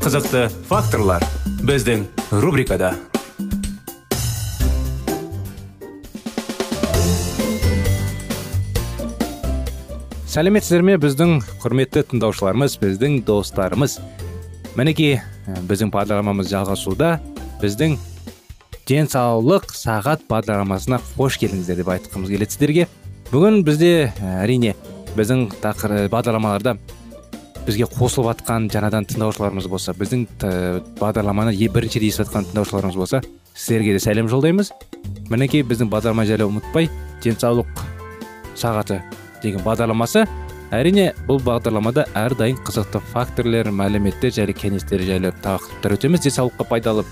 Қызықты факторлар біздің рубрикада. Сәлеметсіздер ме біздің құрметті тыңдаушыларымыз біздің достарымыз? Мінекей біздің бағдарламамыз жалғасуда. Біздің денсаулық сағат бағдарламасына қош келдіңіздер деп айтқымыз келеді сіздерге. Бүгін бізде әрине біздің бағдарламаларда бізге қосылып жатқан жаңадан тыңдаушыларымыз болса біздің бағдарламаны бірінші рет естіп жатқан тыңдаушыларымыз болса сіздерге де сәлем жолдаймыз. Мінекей біздің бағдарлама жайлы ұмытпай денсаулық сағаты деген бағдарламасы әрине бұл бағдарламада әрдайым қызықты факторлер мәліметтер және кеңестер жайлы тақырыптар өтеміз денсаулыққа пайдалы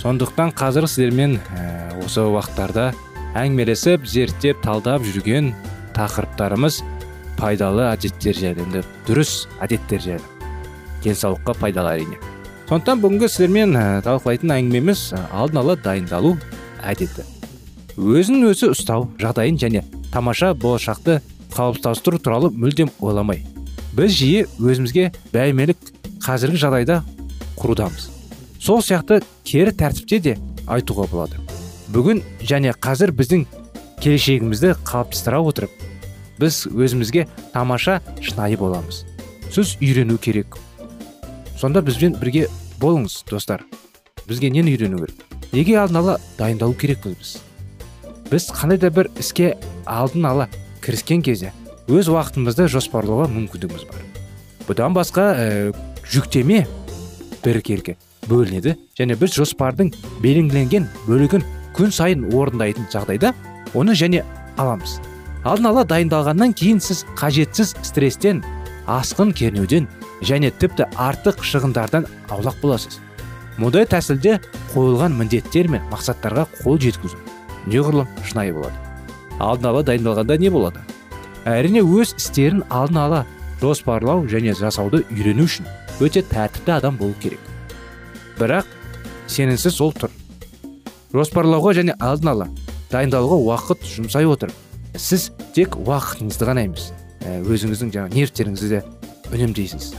сондықтан қазір сіздермен ә, осы уақыттарда әңгімелесіп зерттеп талдап жүрген тақырыптарымыз пайдалы әдеттер жайлы енді дұрыс әдеттер жайлы денсаулыққа пайдалы әрине. Сондықтан бүгінгі сіздермен ә, талқылайтын әңгімеміз ә, алдын ала дайындалу әдеті. Өзін өзі ұстау жағдайын және тамаша болашақты қалыптастыру туралы мүлдем ойламай. Біз жиі өзімізге бәймелік қазіргі жағдайда құрудамыз. Сол сияқты кері тәртіпте де айтуға болады. Бүгін және қазір біздің келешегімізді қалыптастыра отырып біз өзімізге тамаша шынайы боламыз. Сіз үйрену керек. Сонда бізбен бірге болыңыз достар. Бізге нені үйрену керек? Неге алдын ала дайындалу керекпіз біз? Біз қандай да бір іске алдын ала кіріскен кезде өз уақытымызды жоспарлауға мүмкіндігіміз бар. Бұдан басқа ә, жүктеме біркелкі бөлінеді және біз жоспардың белгіленген бөлігін күн сайын орындайтын жағдайда оны және аламыз. Алдын ала дайындалғаннан кейін сіз қажетсіз стресстен асқын кернеуден және тіпті артық шығындардан аулақ боласыз. Мұндай тәсілде қойылған міндеттер мен мақсаттарға қол жеткізу неғұрлым шынайы болады. Алдын ала дайындалғанда не болады? Әрине өз істерін алдын ала жоспарлау және жасауды үйрену үшін өте тәртіпті адам болу керек. Бірақ сенімсіз ол тұр. Жоспарлауға және алдын ала дайындалуға уақыт жұмсай отырып сіз тек уақытыңызды ғана емес өзіңіздің жаңағы нервтеріңізді де үнемдейсіз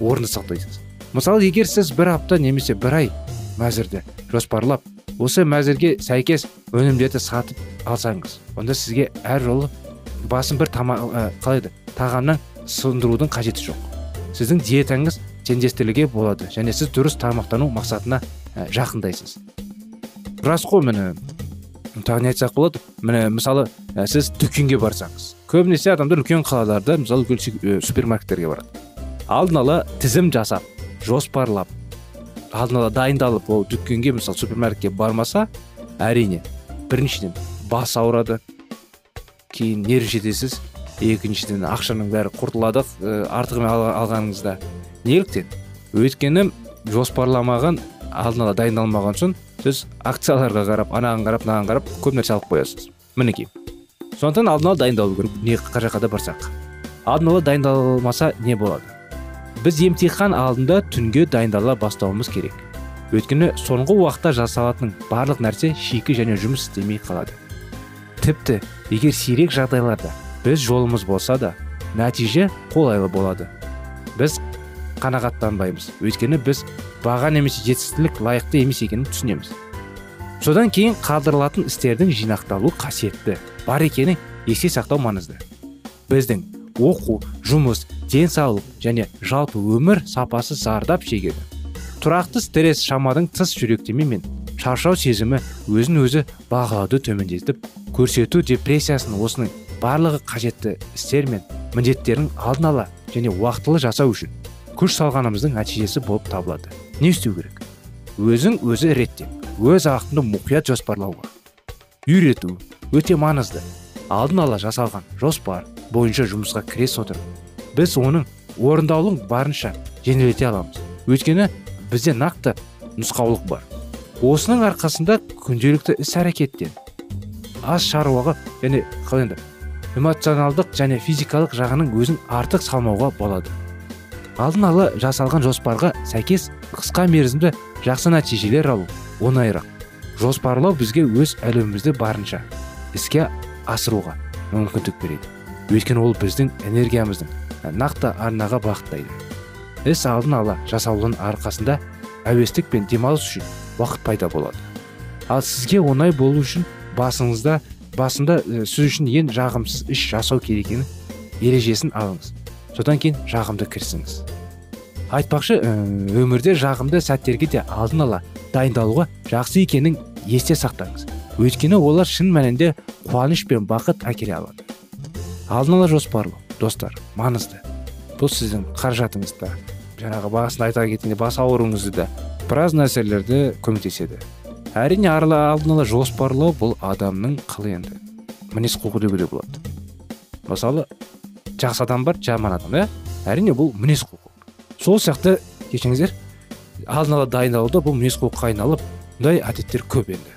орынды сақтайсыз. Мысалы егер сіз бір апта немесе бір ай мәзірді жоспарлап осы мәзірге сәйкес өнімдерді сатып алсаңыз онда сізге әр жолы басын бір тама ә, қалай еді тағамнан сындырудың қажеті жоқ. Сіздің диетаңыз теңдестірілуге болады және сіз дұрыс тамақтану мақсатына ә, жақындайсыз. Рас қой міне. Тағы не айтсақ болады. Міне мысалы ә, сіз дүкенге барсаңыз көбінесе адамдар үлкен қалаларда мысалы үлкен супермаркеттерге барады. Алдын ала тізім жасап жоспарлап алдын ала дайындалып ол дүкенге мысалы супермаркетке бармаса әрине біріншіден бас ауырады кейін нерв жетесіз екіншіден ақшаның бәрі құртылады артығымен алғаныңызда. Неліктен? Өйткені жоспарламаған алдын ала дайындалмаған соң сіз акцияларға қарап анаған қарап мынаған қарап көп нәрсе алып қоясыз. Мінекей. Сондықтан алдын ала дайындалу керек. Не жаққа да барсақ. Алдын ала дайындалмаса не болады? Біз емтихан алдында түнге дайындала бастауымыз керек. Өйткені соңғы уақытта жасалатын барлық нәрсе шикі және жұмыс істемей қалады. Тіпті егер сирек жағдайларда біз жолымыз болса да нәтиже қолайлы болады. Біз қанағаттанбаймыз. Өйткені біз баға немесе жетістік лайықты емес екенін түсінеміз. Содан кейін қалдырылатын істердің жинақталу қасиетті бар екенін есте сақтау маңызды. Біздің оқу жұмыс денсаулық және жалпы өмір сапасы зардап шегеді. Тұрақты стресс шамадан тыс жүректеме мен шаршау сезімі өзін өзі бағалауды төмендетіп көрсету депрессиясын осының барлығы қажетті істер мен міндеттерін алдын ала және уақытылы жасау үшін күш салғанымыздың нәтижесі болып табылады. Не істеу керек. Өзің өзі реттеп өз уақытыңды мұқият жоспарлауға үйрету өте маңызды. Алдын ала жасалған жоспар бойынша жұмысқа кіре отырып біз оның орындалуын барынша жеңілдете аламыз. Өйткені бізде нақты нұсқаулық бар. Осының арқасында күнделікті іс әрекеттен аз шаруаға және қалай енді эмоционалдық және физикалық жағының өзін артық салмауға болады. Алдын ала жасалған жоспарға сәйкес қысқа мерзімді жақсы нәтижелер алу оңайырақ. Жоспарлау бізге өз әлемімізді барынша іске асыруға мүмкіндік береді. Өйткені ол біздің энергиямыздың нақты арнаға бағыттайды. Іс алдын ала жасалудың арқасында әуестік пен демалыс үшін уақыт пайда болады. Ал сізге оңай болу үшін басыңызда басында сіз үшін ең жағымсыз іс жасау керек екенін ережесін алыңыз. Содан кейін жағымды кірісіңіз айтпақшы өмірде жағымды сәттерге де алдын ала дайындалуға жақсы екенін есте сақтаңыз. Өйткені олар шын мәнінде қуаныш пен бақыт әкеле алады. Алдын ала жоспарлау достар маңызды. Бұл сіздің қаражатыңызды жаңағы басында айта кеткендей бас ауруыңызды да біраз нәрселерді көмектеседі. Әрине алдын ала жоспарлау бұл адамның қылы енді. Мінез құлқы деуге де болады. Мысалы жақсы адам бар жаман адам иә? Әрине бұл мінез құлқы. Сол сияқты кешіріңіздер алдын ала дайындалуда бұл мінез құлыққа айналып бұндай әдеттер көп енді.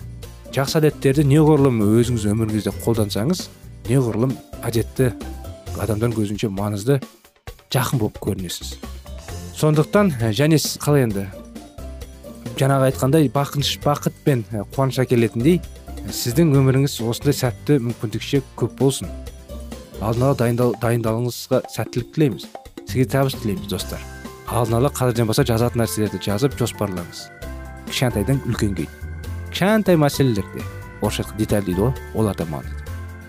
Жақсы әдеттерді неғұрлым өзіңіз өміріңізде қолдансаңыз неғұрлым әдетті адамдардың көзінше маңызды жақын болып көрінесіз. Сондықтан және қалай енді? Жаңағы айтқандай бақыныш бақыт пен қуаныш әкелетіндей сіздің өміріңіз осындай сәтті мүмкіндікше көп болсын. Алдын ала дайындал, дайындалыңызға сәттілік тілейміз. Сізге табыс тілейміз достар. Алдын ала қазірден бастап жазатын нәрселерді жазып жоспарлаңыз. Кішкентайдан үлкенге кішкентай мәселелерде орысша айтқанда деталь дейді ғой олар да маңызды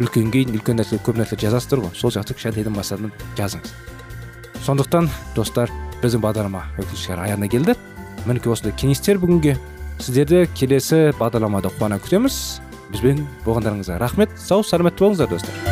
үлкенге дейін үлкен нәрсе көп нәрсе жазасыздар ғой сол сияқты кішкентайдан бастап жазыңыз. Сондықтан достар біздің бағдарлама өкінішке аяғына келді. Мінекей осындай кеңестер бүгінге сіздерді келесі бағдарламада қуана күтеміз. Бізбен болғандарыңызға рахмет. Сау саламатты болыңыздар достар.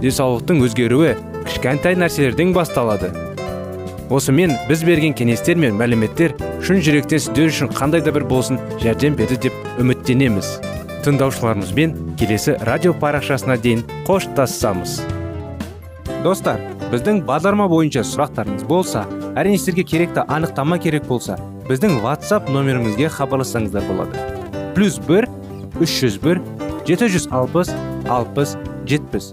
Денсаулықтың өзгеруі кішкентай нәрселерден басталады. Осымен біз берген кеңестер мен мәліметтер шын жүректен сіздер үшін қандай да бір болсын жәрдем берді деп үміттенеміз. Тыңдаушыларымызбен келесі радио парақшасына дейін қоштассамыз достар біздің бағдарлама бойынша сұрақтарыңыз болса әрине сіздерге керекті анықтама керек болса біздің whatsapp нөмірімізге хабарлассаңыздар болады. Плюс бір үш жүз бір жеті жүз алпыс алпыс жетпіс.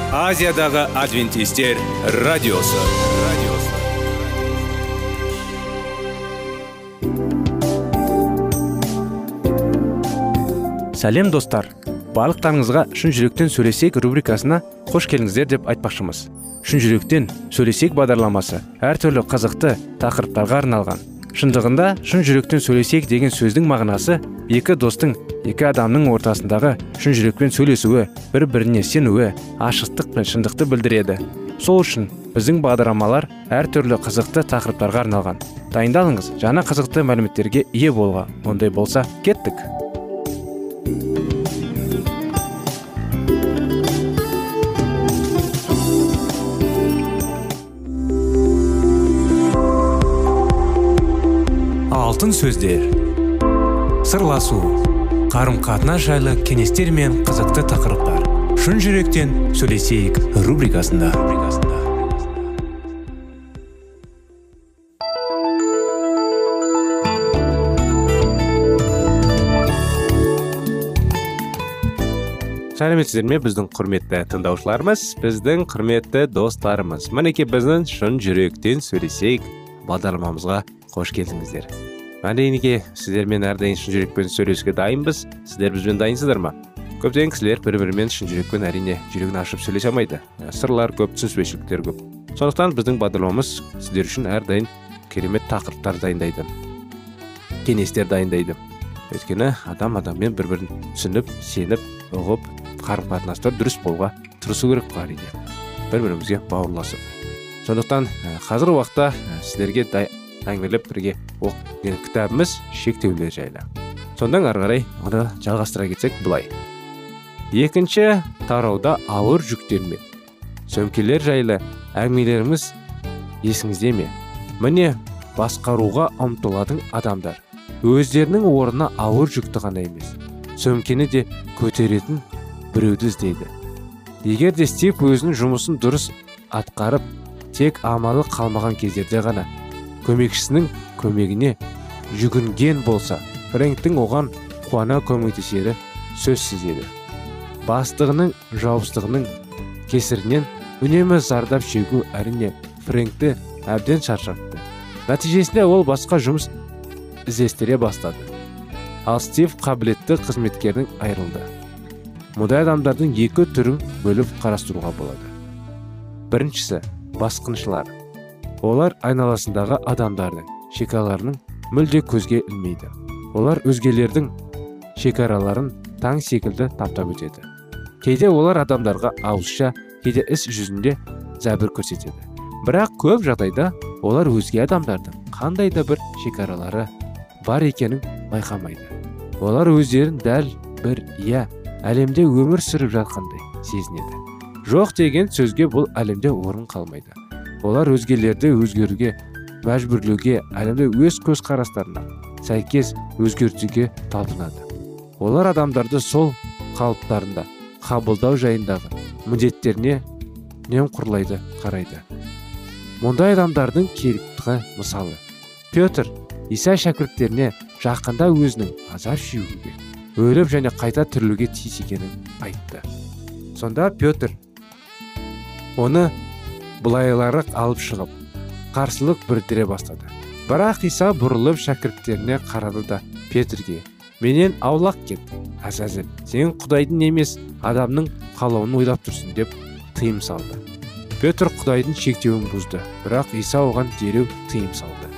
азиядағы адвентистер радиосы. Сәлем достар. Барлықтарыңызға шын жүректен сөйлесейік рубрикасына қош келдіңіздер деп айтпақшымыз. Шын жүректен сөйлесейік бағдарламасы әртүрлі қызықты тақырыптарға арналған. Шындығында шын жүректен сөйлесейік деген сөздің мағынасы екі достың екі адамның ортасындағы шын жүрекпен сөйлесуі бір біріне сенуі ашықтық пен шындықты білдіреді. Сол үшін біздің бағдарламалар әртүрлі қызықты тақырыптарға арналған. Дайындалыңыз жаңа қызықты мәліметтерге ие болға ондай болса кеттік. Алтын сөздер. Сырласу қарым қатынас жайлы кеңестер мен қызықты тақырыптар. Шын жүректен сөйлесейік рубрикасында. Сәлеметсіздер ме біздің құрметті тыңдаушыларымыз? Біздің құрметті достарымыз. Мінекей біздің шын жүректен сөйлесейік бағдарламамызға қош келдіңіздер. Әрине сіздермен әрдайым шын жүрекпен сөйлесуге дайынбыз сіздер бізбен дайынсыздар ма көптеген кісілер бір бірімен шын жүрекпен әрине жүрегін ашып сөйлесе алмайды сырлар көп түсініспеушіліктер көп сондықтан біздің бағдарламамыз сіздер үшін әрдайым керемет тақырыптар дайындайды кеңестер дайындайды өйткені адам адаммен бір бірін түсініп сеніп ұғып қарым қатынастар дұрыс болуға тырысу керек қой әрине бір бірімізге бауырласып сондықтан қазіргі уақытта сіздерге әңгімелеп бірге оқып кітабымыз шектеулер жайлы. Содан ары қарай оны жалғастыра кетсек былай екінші тарауда ауыр жүктермен сөмкелер жайлы әңгімелеріміз есіңізде ме? Міне басқаруға ұмтылатын адамдар. Өздерінің орнына ауыр жүкті ғана емес сөмкені де көтеретін біреуді іздейді. Егер де стив өзінің жұмысын дұрыс атқарып тек амалы қалмаған кездерде ғана көмекшісінің көмегіне жүгінген болса фрэнктің оған қуана көмектесері сөзсіз еді бастығының жауыздығының кесірінен үнемі зардап шегу әрине фрэнкті әбден шаршатты. Нәтижесінде ол басқа жұмыс іздестіре бастады. Ал стив қабілетті қызметкердің айырылды мұндай адамдардың екі түрін бөліп қарастыруға болады. Біріншісі басқыншылар. Олар айналасындағы адамдардың шекараларының мүлде көзге ілмейді. Олар өзгелердің шекараларын таң секілді таптап өтеді. Кейде олар адамдарға ауызша кейде іс жүзінде зәбір көрсетеді. Бірақ көп жағдайда олар өзге адамдардың қандай да бір шекаралары бар екенін байқамайды. Олар өздерін дәл бір иә әлемде өмір сүріп жатқандай сезінеді. Жоқ деген сөзге бұл әлемде орын қалмайды. Олар өзгелерді өзгеруге мәжбүрлеуге әлемде өз көзқарастарына сәйкес өзгертуге талпынады. Олар адамдарды сол қалыптарында қабылдау жайындағы міндеттеріне немқұрлайды қарайды. Мұндай адамдардың керікті мысалы петр иса шәкірттеріне жақында өзінің азап шегуге өліп және қайта тірілуге тиіс екенін айтты. Сонда петр оны былайлырақ алып шығып қарсылық білдіре бастады. Бірақ иса бұрылып шәкірттеріне қарады да петрге менен аулақ кет әзәзіл сен құдайдың емес адамның қалауын ойлап тұрсың деп тыйым салды. Петр құдайдың шектеуін бұзды бірақ иса оған дереу тыйым салды.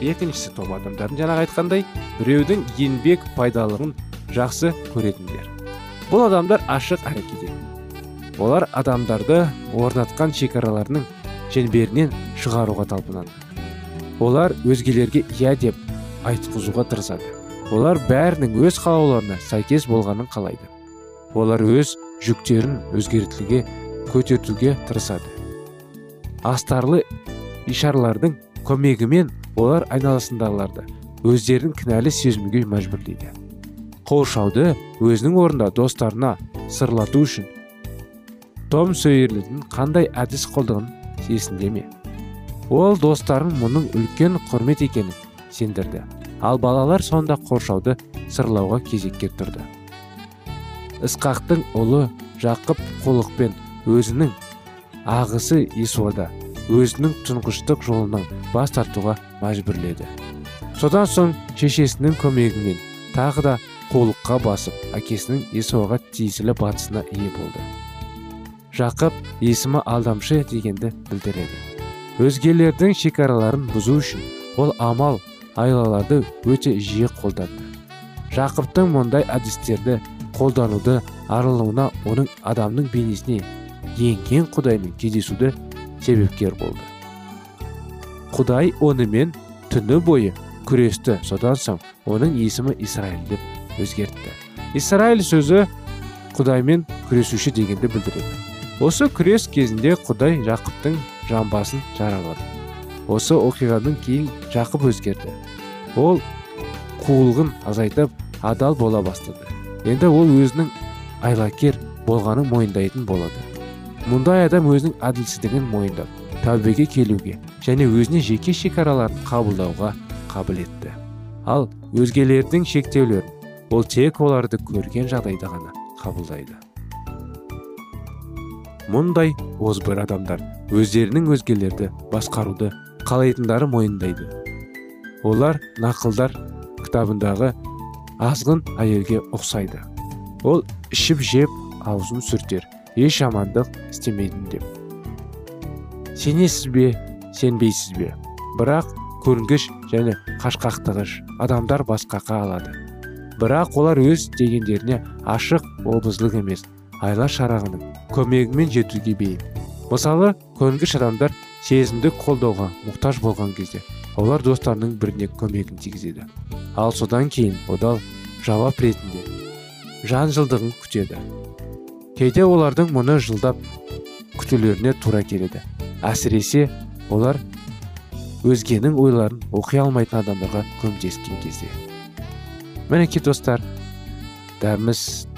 Екіншісі топ адамдардың жаңағы айтқандай біреудің еңбек пайдалығын жақсы көретіндер. Бұл адамдар ашық әрекет олар адамдарды орнатқан шекараларының шеңберінен шығаруға талпынады. Олар өзгелерге иә деп айтқызуға тырысады. Олар бәрінің өз қалауларына сәйкес болғанын қалайды. Олар өз жүктерін өзгертуге көтертуге тырысады. Астарлы ишарлардың көмегімен олар айналасындағыларды өздерін кінәлі сезінуге мәжбүрлейді. Қоршауды өзінің орнында достарына сырлату үшін том сойерлердің қандай әдіс қолдығын есінде ме? Ол достарын мұның үлкен құрмет екенін сендірді. Ал балалар сонда қоршауды сырлауға кезекке тұрды. Ысқақтың ұлы жақып қолықпен өзінің ағысы исуада өзінің тұңғыштық жолынан бас тартуға мәжбүрледі. Содан соң шешесінің көмегімен тағы да қолыққа басып әкесінің есуаға тиесілі батысына ие болды. Жақып есімі алдамшы дегенді білдіреді. Өзгелердің шекараларын бұзу үшін ол амал айлаларды өте жиі қолданды. Жақыптың мұндай әдістерді қолдануды арылуына оның адамның бейнесіне енген құдаймен кездесуді себепкер болды. Құдай онымен түні бойы күресті. Содан соң оның есімі исраиль деп өзгертті. Исраиль сөзі құдаймен күресуші дегенді білдіреді. Осы күрес кезінде құдай жақыптың жамбасын жаралады. Осы оқиғадан кейін жақып өзгерді. Ол қулығын азайтып адал бола бастады. Енді ол өзінің айлакер болғанын мойындайтын болады. Мұндай адам өзінің әділсіздігін мойындап тәубеге келуге және өзіне жеке шекараларын қабылдауға қабілетті ал өзгелердің шектеулерін ол тек оларды көрген жағдайда ғана қабылдайды. Мұндай озбыр адамдар өздерінің өзгелерді басқаруды қалайтындары мойындайды. Олар нақылдар кітабындағы азғын әйелге ұқсайды. Ол ішіп жеп аузын сүртер еш амандық істемейді деп. Сенесіз бе сенбейсіз бе? Бірақ көрінгіш және қашқақтығыш адамдар басқақа алады. Бірақ олар өз дегендеріне ашық обызлық емес айла шарағының көмегімен жетуге бейім. Мысалы көрінгіш адамдар сезімдік қолдауға мұқтаж болған кезде олар достарының біріне көмегін тигізеді. Ал содан кейін одал жауап ретінде жан жылдығын күтеді. Кейде олардың мұны жылдап күтулеріне тура келеді. Әсіресе олар өзгенің ойларын оқи алмайтын адамдарға көмектескен кезде. Мінекей достар дәріміз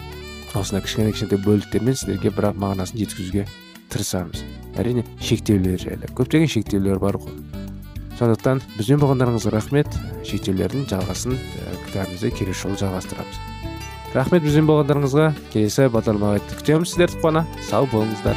осындай кішкене кішкентай бөліктермен сіздерге бірақ мағынасын жеткізуге тырысамыз. Әрине шектеулер жайлы. Көптеген шектеулер бар ғой. Сондықтан бізбен болғандарыңызға рахмет. Шектеулердің жалғасын кітабымызды келесі жолы жалғастырамыз. Рахмет бізбен болғандарыңызға. Келесі бағдарламаға күтеміз сіздерді қуана. Сау болыңыздар.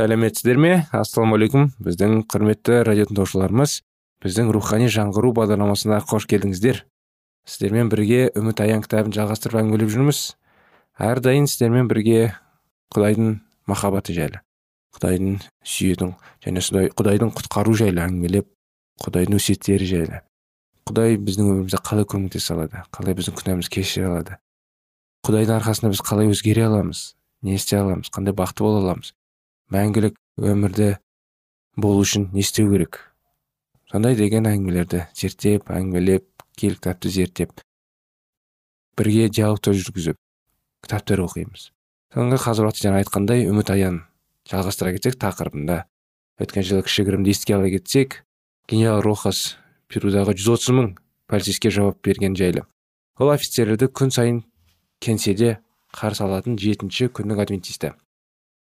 Сәлеметсіздер ме? Ассалаумағалейкум біздің құрметті радио тыңдаушыларымыз біздің рухани жаңғыру бағдарламасына қош келдіңіздер. Сіздермен бірге үміт аян кітабын жалғастырып әңгімелеп жүрміз. Әрдайым сіздермен бірге құдайдың махаббаты жайлы құдайдың сүйетін және құдайдың құтқару жайлы әңгімелеп құдайдың өсиеттері жайлы. Құдай біздің өмірімізде қалай көмектесе алады қалай біздің күнәмізді кешіре алады? Құдайдың арқасында біз қалай өзгере аламыз? Не істей аламыз? Қандай бақытты бола аламыз? Мәңгілік өмірді болу үшін не істеу керек? Сондай деген әңгімелерді зерттеп әңгімелеп кел кітапты зерттеп бірге диалогтар жүргізіп кітаптар оқимыз. Соңғы уақытта жаңа айтқандай үміт аян жалғастыра кетсек тақырыбында өткен жылы кішігірімді еске ала кетсек генерал рохас перудағы жүз отыз мың полицейске жауап берген жайлы. Ол офицерлерді күн сайын кеңседе қарсы алатын жетінші күннің адвентисті.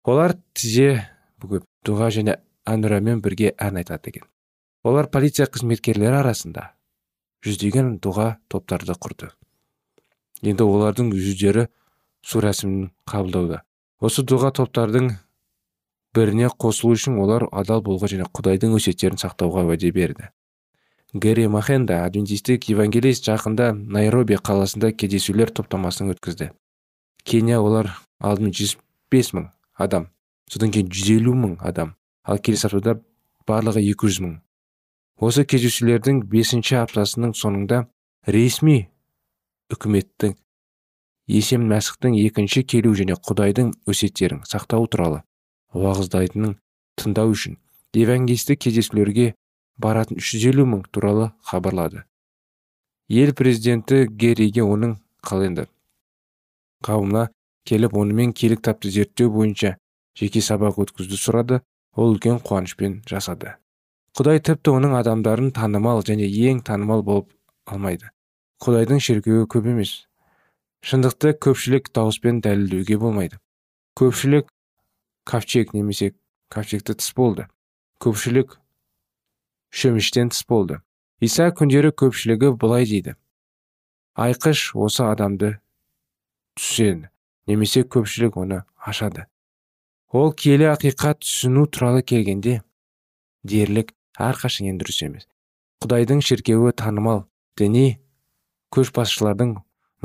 Олар тізе бүгіп дұға және әнұрамен бірге ән айтады екен. Олар полиция қызметкерлері арасында жүздеген дұға топтарды құрды. Енді олардың жүздері су рәсімін қабылдауда. Осы дұға топтардың біріне қосылу үшін олар адал болуға және құдайдың өсиеттерін сақтауға уәде берді. Гэри махенда адвентистік евангелист жақында найроби қаласында кездесулер топтамасын өткізді. Кения олар алдымен жүз бес мың адам. Содан кейін жүз елу мың адам. Ал келесі аптада барлығы екі жүз мың. Осы кездесулердің бесінші аптасының соңында ресми үкіметтің есем мәсіхтің екінші келу және құдайдың өсеттерін сақтау туралы уағыздайтынын тыңдау үшін евангелистік кездесулерге баратын 350 мың туралы хабарлады. Ел президенті герриге оның қаленді қауымына келіп онымен келік тапты зерттеу бойынша жеке сабақ өткізді сұрады. Ол үлкен қуанышпен жасады. Құдай тіпті оның адамдарын танымал және ең танымал болып алмайды. Құдайдың шіркеуі көп емес. Шындықты көпшілік дауыспен дәлелдеуге болмайды. Көпшілік ковчег немесе ковчегті тыс болды. Көпшілік шөміштен тыс болды. Иса күндері көпшілігі былай дейді. Айқыш осы адамды түсен. Немесе көпшілік оны ашады. Ол келі ақиқат түсіну туралы келгенде дерлік әрқашан дұрыс емес. Құдайдың шіркеуі танымал діни көшбасшылардың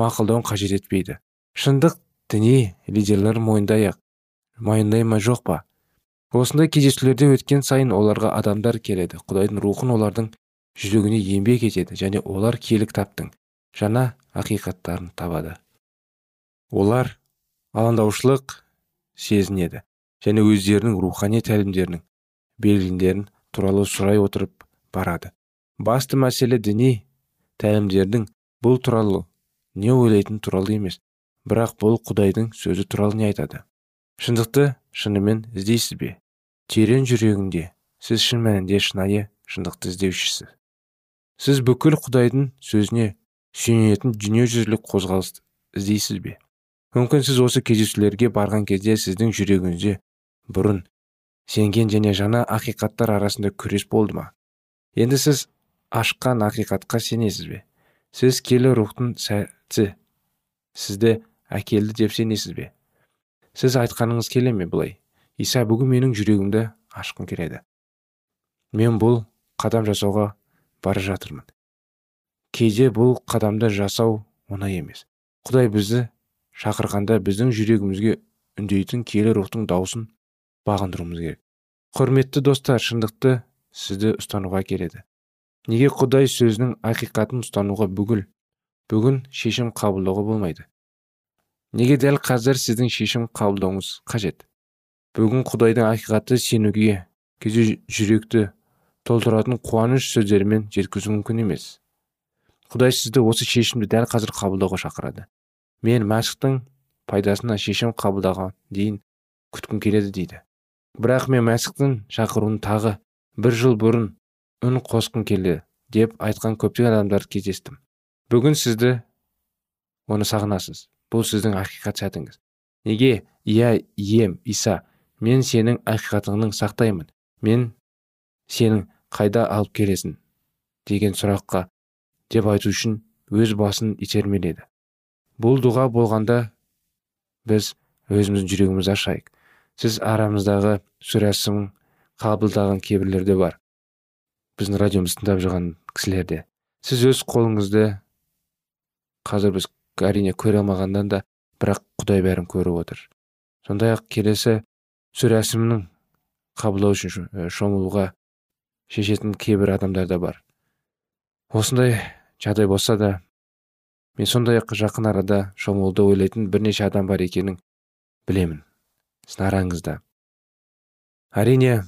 мақұлдауын қажет етпейді. Шындық діни лидерлер мойындай ақ мойындай ма жоқ па? Осындай кездесулерде өткен сайын оларға адамдар келеді. Құдайдың рухын олардың жүрегіне еңбек етеді және олар келік таптың жаңа ақиқаттарын табады. Олар алаңдаушылық сезінеді және өздерінің рухани тәлімдерінің белгілерін туралы сұрай отырып барады. Басты мәселе діни тәлімдердің бұл туралы не ойлайтын туралы емес бірақ бұл құдайдың сөзі туралы не айтады? Шындықты шынымен іздейсіз бе? Терең жүрегіңде сіз шын мәнінде шынайы шындықты іздеушісіз. Сіз бүкіл құдайдың сөзіне сүйенетін дүниежүзілік қозғалысты іздейсіз бе? Мүмкін сіз осы кездесулерге барған кезде сіздің жүрегіңізде бұрын сенген және жаңа ақиқаттар арасында күрес болды ма? Енді сіз ашқан ақиқатқа сенесіз бе? Сіз келі рухтың сәті сізді әкелді деп сенесіз бе? Сіз айтқаныңыз келе ме былай иса бүгін менің жүрегімді ашқым келеді. Мен бұл қадам жасауға бара жатырмын. Кейде бұл қадамды жасау оңай емес. Құдай бізді шақырғанда біздің жүрегімізге үндейтін киелі рухтың даусын бағындыруымыз керек. Құрметті достар шындықты сізді ұстануға келеді. Неге құдай сөзінің ақиқатын ұстануға бүгіл бүгін шешім қабылдауға болмайды? Неге дәл қазір сіздің шешім қабылдауыңыз қажет? Бүгін құдайдың ақиқаты сенуге кейде жүректі толтыратын қуаныш сөздерімен жеткізу мүмкін емес. Құдай сізді осы шешімді дәл қазір қабылдауға шақырады. Мен мәсіхтің пайдасына шешім қабылдаған дейін күткім келеді дейді. Бірақ мен мәсіхтің шақыруын тағы бір жыл бұрын үн қосқым келді деп айтқан көптеген адамдар кездестім. Бүгін сізді оны сағынасыз. Бұл сіздің ақиқат сәтіңіз. Неге? Иә ием иса. Мен сенің ақиқатыңның сақтаймын. Мен сенің қайда алып келесің деген сұраққа деп айту үшін өз басын итермеледі. Бұл дұға болғанда біз өзіміздің жүрегімізді ашайық. Сіз арамыздағы сүрәсін қабылдаған кейбірлерде бар. Біздің радиомызды тыңдап жүрген кісілерде сіз өз қолыңызды қазір біз әрине көре алмағаннан да бірақ құдай бәрін көріп отыр. Сондай ақ келесі рәсімнің қабылдау үшін шомылуға шешетін кейбір адамдар да бар. Осындай жағдай болса да мен сондай ақ жақын арада шомылуды ойлайтын бірнеше адам бар екенін білемін. Сіздің араңызда әрине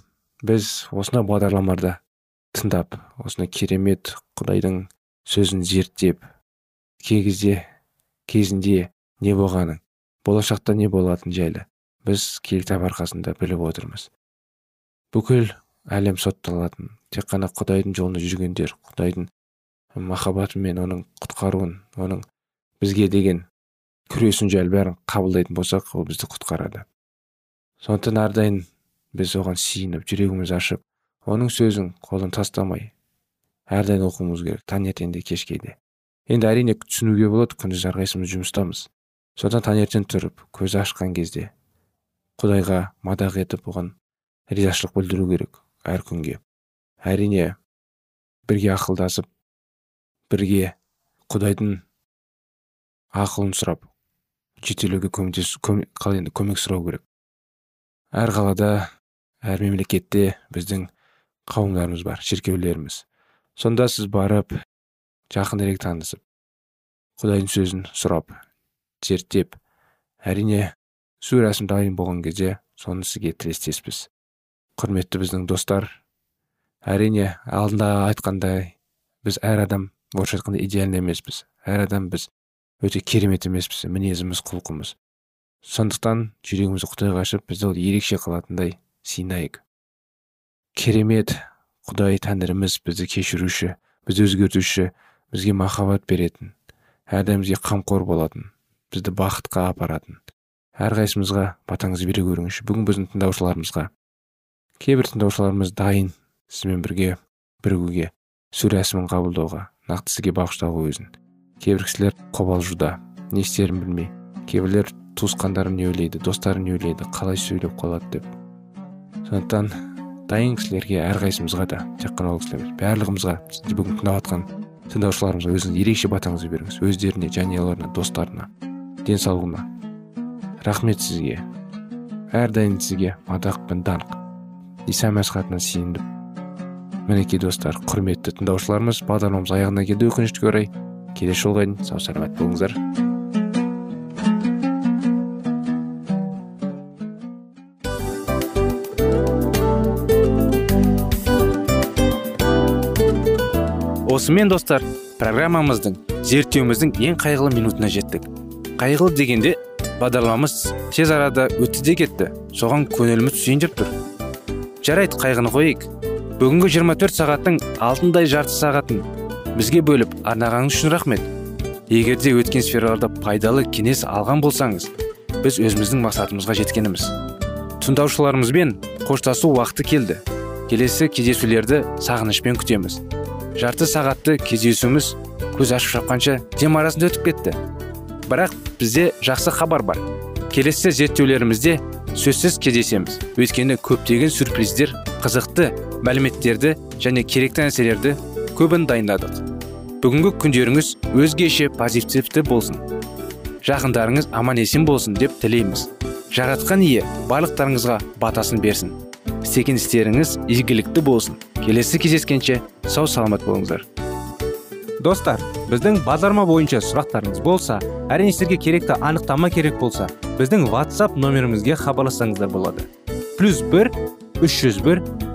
біз осындай бағдарламаларда тыңдап осындай керемет құдайдың сөзін зерттеп кей кезде кезінде не болғанын болашақта не болатын жайлы біз киелі арқасында біліп отырмыз. Бүкіл әлем сотталатын тек қана құдайдың жолында жүргендер құдайдың махаббаты мен оның құтқаруын оның бізге деген күресін жайлы бәрін қабылдайтын болсақ ол бізді құтқарады. Сондықтан әрдайым біз оған сиініп жүрегіміз ашып оның сөзін қолдан тастамай әрдайым оқуымыз керек таңертең де кешке де енді әрине түсінуге болады күндіз әрқайсымыз жұмыстамыз содан таңертең тұрып көз ашқан кезде құдайға мадақ етіп оған ризашылық білдіру керек әр күнге. Әрине бірге ақылдасып бірге құдайдың ақылын сұрап жетелеуге көмектесу қалай енді көмек сұрау керек. Әр қалада әр мемлекетте біздің қауымдарымыз бар шіркеулеріміз. Сонда сіз барып жақынырек танысып құдайдың сөзін сұрап зерттеп әрине су рәсім дайын болған кезде соны сізге тілестеспіз. Құрметті біздің достар әрине алдында айтқандай біз әр адам орысша айтқанда идеальный емеспіз. Әр адам біз өте керемет емеспіз. Мінезіміз құлқымыз. Сондықтан жүрегімізді құдайға ашып бізді ол ерекше қылатындай сыйнайық керемет құдай тәңіріміз бізді кешіруші бізді өзгертуші бізге махаббат беретін әрдайым бізге қамқор болатын бізді бақытқа апаратын. Әрқайсымызға батаңызды бере көріңізші. Бүгін біздің тыңдаушыларымызға кейбір тыңдаушыларымыз дайын сізбен бірге бірігуге су рәсімін қабылдауға нақты сізге бағыштауға өзін. Кейбір кісілер қобалжуда не істерін білмей. Кейбіреулер туысқандарын не ойлайды достарын не ойлайды қалай сөйлеп қалады деп. Сондықтан дайын кісілерге әрқайсымызға да тек қана ол кісілер барлығымызға бүгін тыңдап жатқан тыңдаушыларымызға өзіңіз ерекше батаңызды беріңіз. Өздеріне жанұяларына достарына денсаулығына. Рахмет сізге. Әрдайым сізге мадақ пен даңқ. Иса мәсіхатына сиіндім мінекей достар құрметті тыңдаушыларымыз бағдарламамыз аяғына келді. Өкінішке орай келесі жолға дейін сау саламат болыңыздар. Осымен достар программамыздың зерттеуіміздің ең қайғылы минутына жеттік. Қайғылы дегенде бағдарламамыз тез арада өтті де кетті. Соған көңіліміз түсейін деп тұр. Жарайды қайғыны қояйық бүгінгі 24 сағаттың алтындай жарты сағатын бізге бөліп арнағаныңыз үшін рахмет. Егер де өткен сфераларда пайдалы кеңес алған болсаңыз біз өзіміздің мақсатымызға жеткеніміз. Тыңдаушыларымызбен қоштасу уақыты келді. Келесі кездесулерді сағынышпен күтеміз. Жарты сағатты кездесуіміз көз ашып шапқанша дем арасында өтіп кетті. Бірақ бізде жақсы хабар бар. Келесі зерттеулерімізде сөзсіз кездесеміз. Өйткені көптеген сюрприздер қызықты мәліметтерді және керекті нәрселерді көбін дайындадық. Бүгінгі күндеріңіз өзгеше позитивті болсын. Жақындарыңыз аман есен болсын деп тілейміз. Жаратқан ие барлықтарыңызға батасын берсін. Істеген істеріңіз игілікті болсын. Келесі кездескенше сау саламат болыңыздар. Достар біздің бағдарлама бойынша сұрақтарыңыз болса әрине сіздерге керекті анықтама керек болса біздің whatsapp нөмірімізге хабарлассаңыздар болады. Плюс бір үш жүз бір